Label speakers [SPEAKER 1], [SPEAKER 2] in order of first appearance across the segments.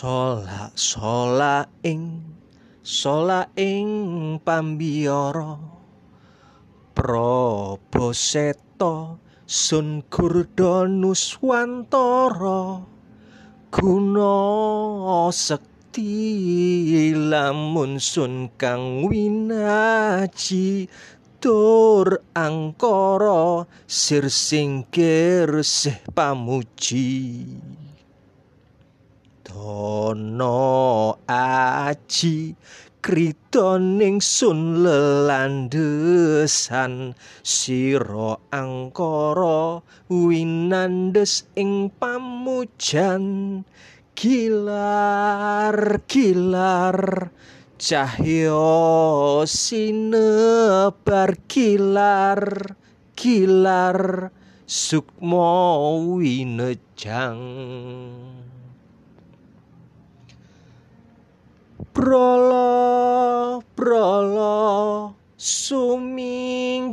[SPEAKER 1] Sola sola ing sola ing pambiyara. Prabaseto sun gurdonuswantara guna sekti lamun sun kang winaji tur angkara sir singkir sih pamuji dono aji kritoning sun lelandesan sira angkara winandes ing pamujan. Gilar gilar cahya sinebar gilar gilar sukma winejang Prala prala sumingkira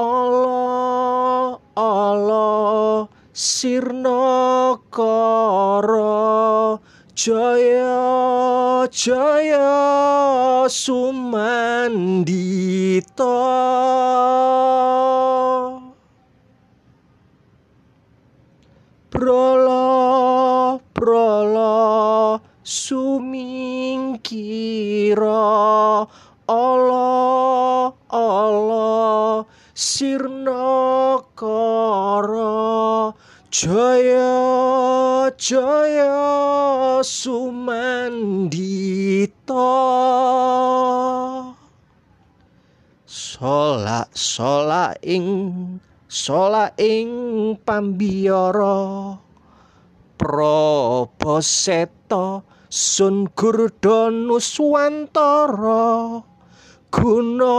[SPEAKER 1] ala ala sirna kara. Jaya jaya sumandita. Prala prala sumingkira. Ala sirna kara jaya jaya sumandita. Sola sola ing sola ing pambiyara. Prabaseto sun gurdonuswantara guna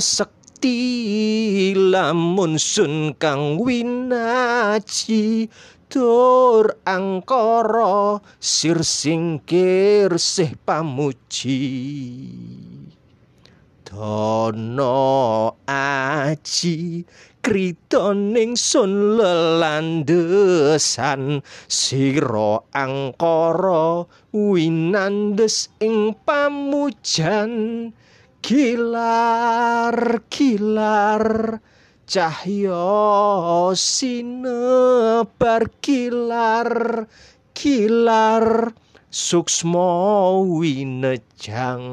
[SPEAKER 1] sekti lamun sun kang winaji tur angkara sir singkir sih pamuji dono aji kritoning sun lelandesan. Sira angkara winandes ing pamujan. Gilar gilar cahya sinebar gilar gilar suksma winejang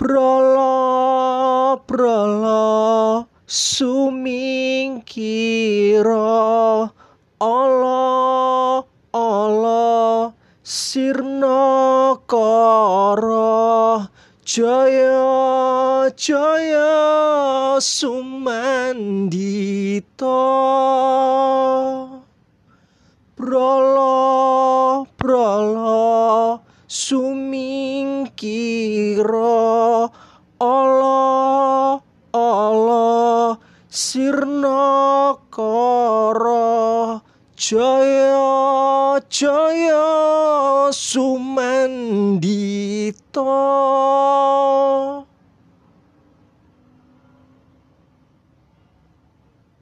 [SPEAKER 1] Prala prala sumingkira ala ala sirna kara jaya jaya sumandita prala prala sumingkira kara jaya jaya sumandita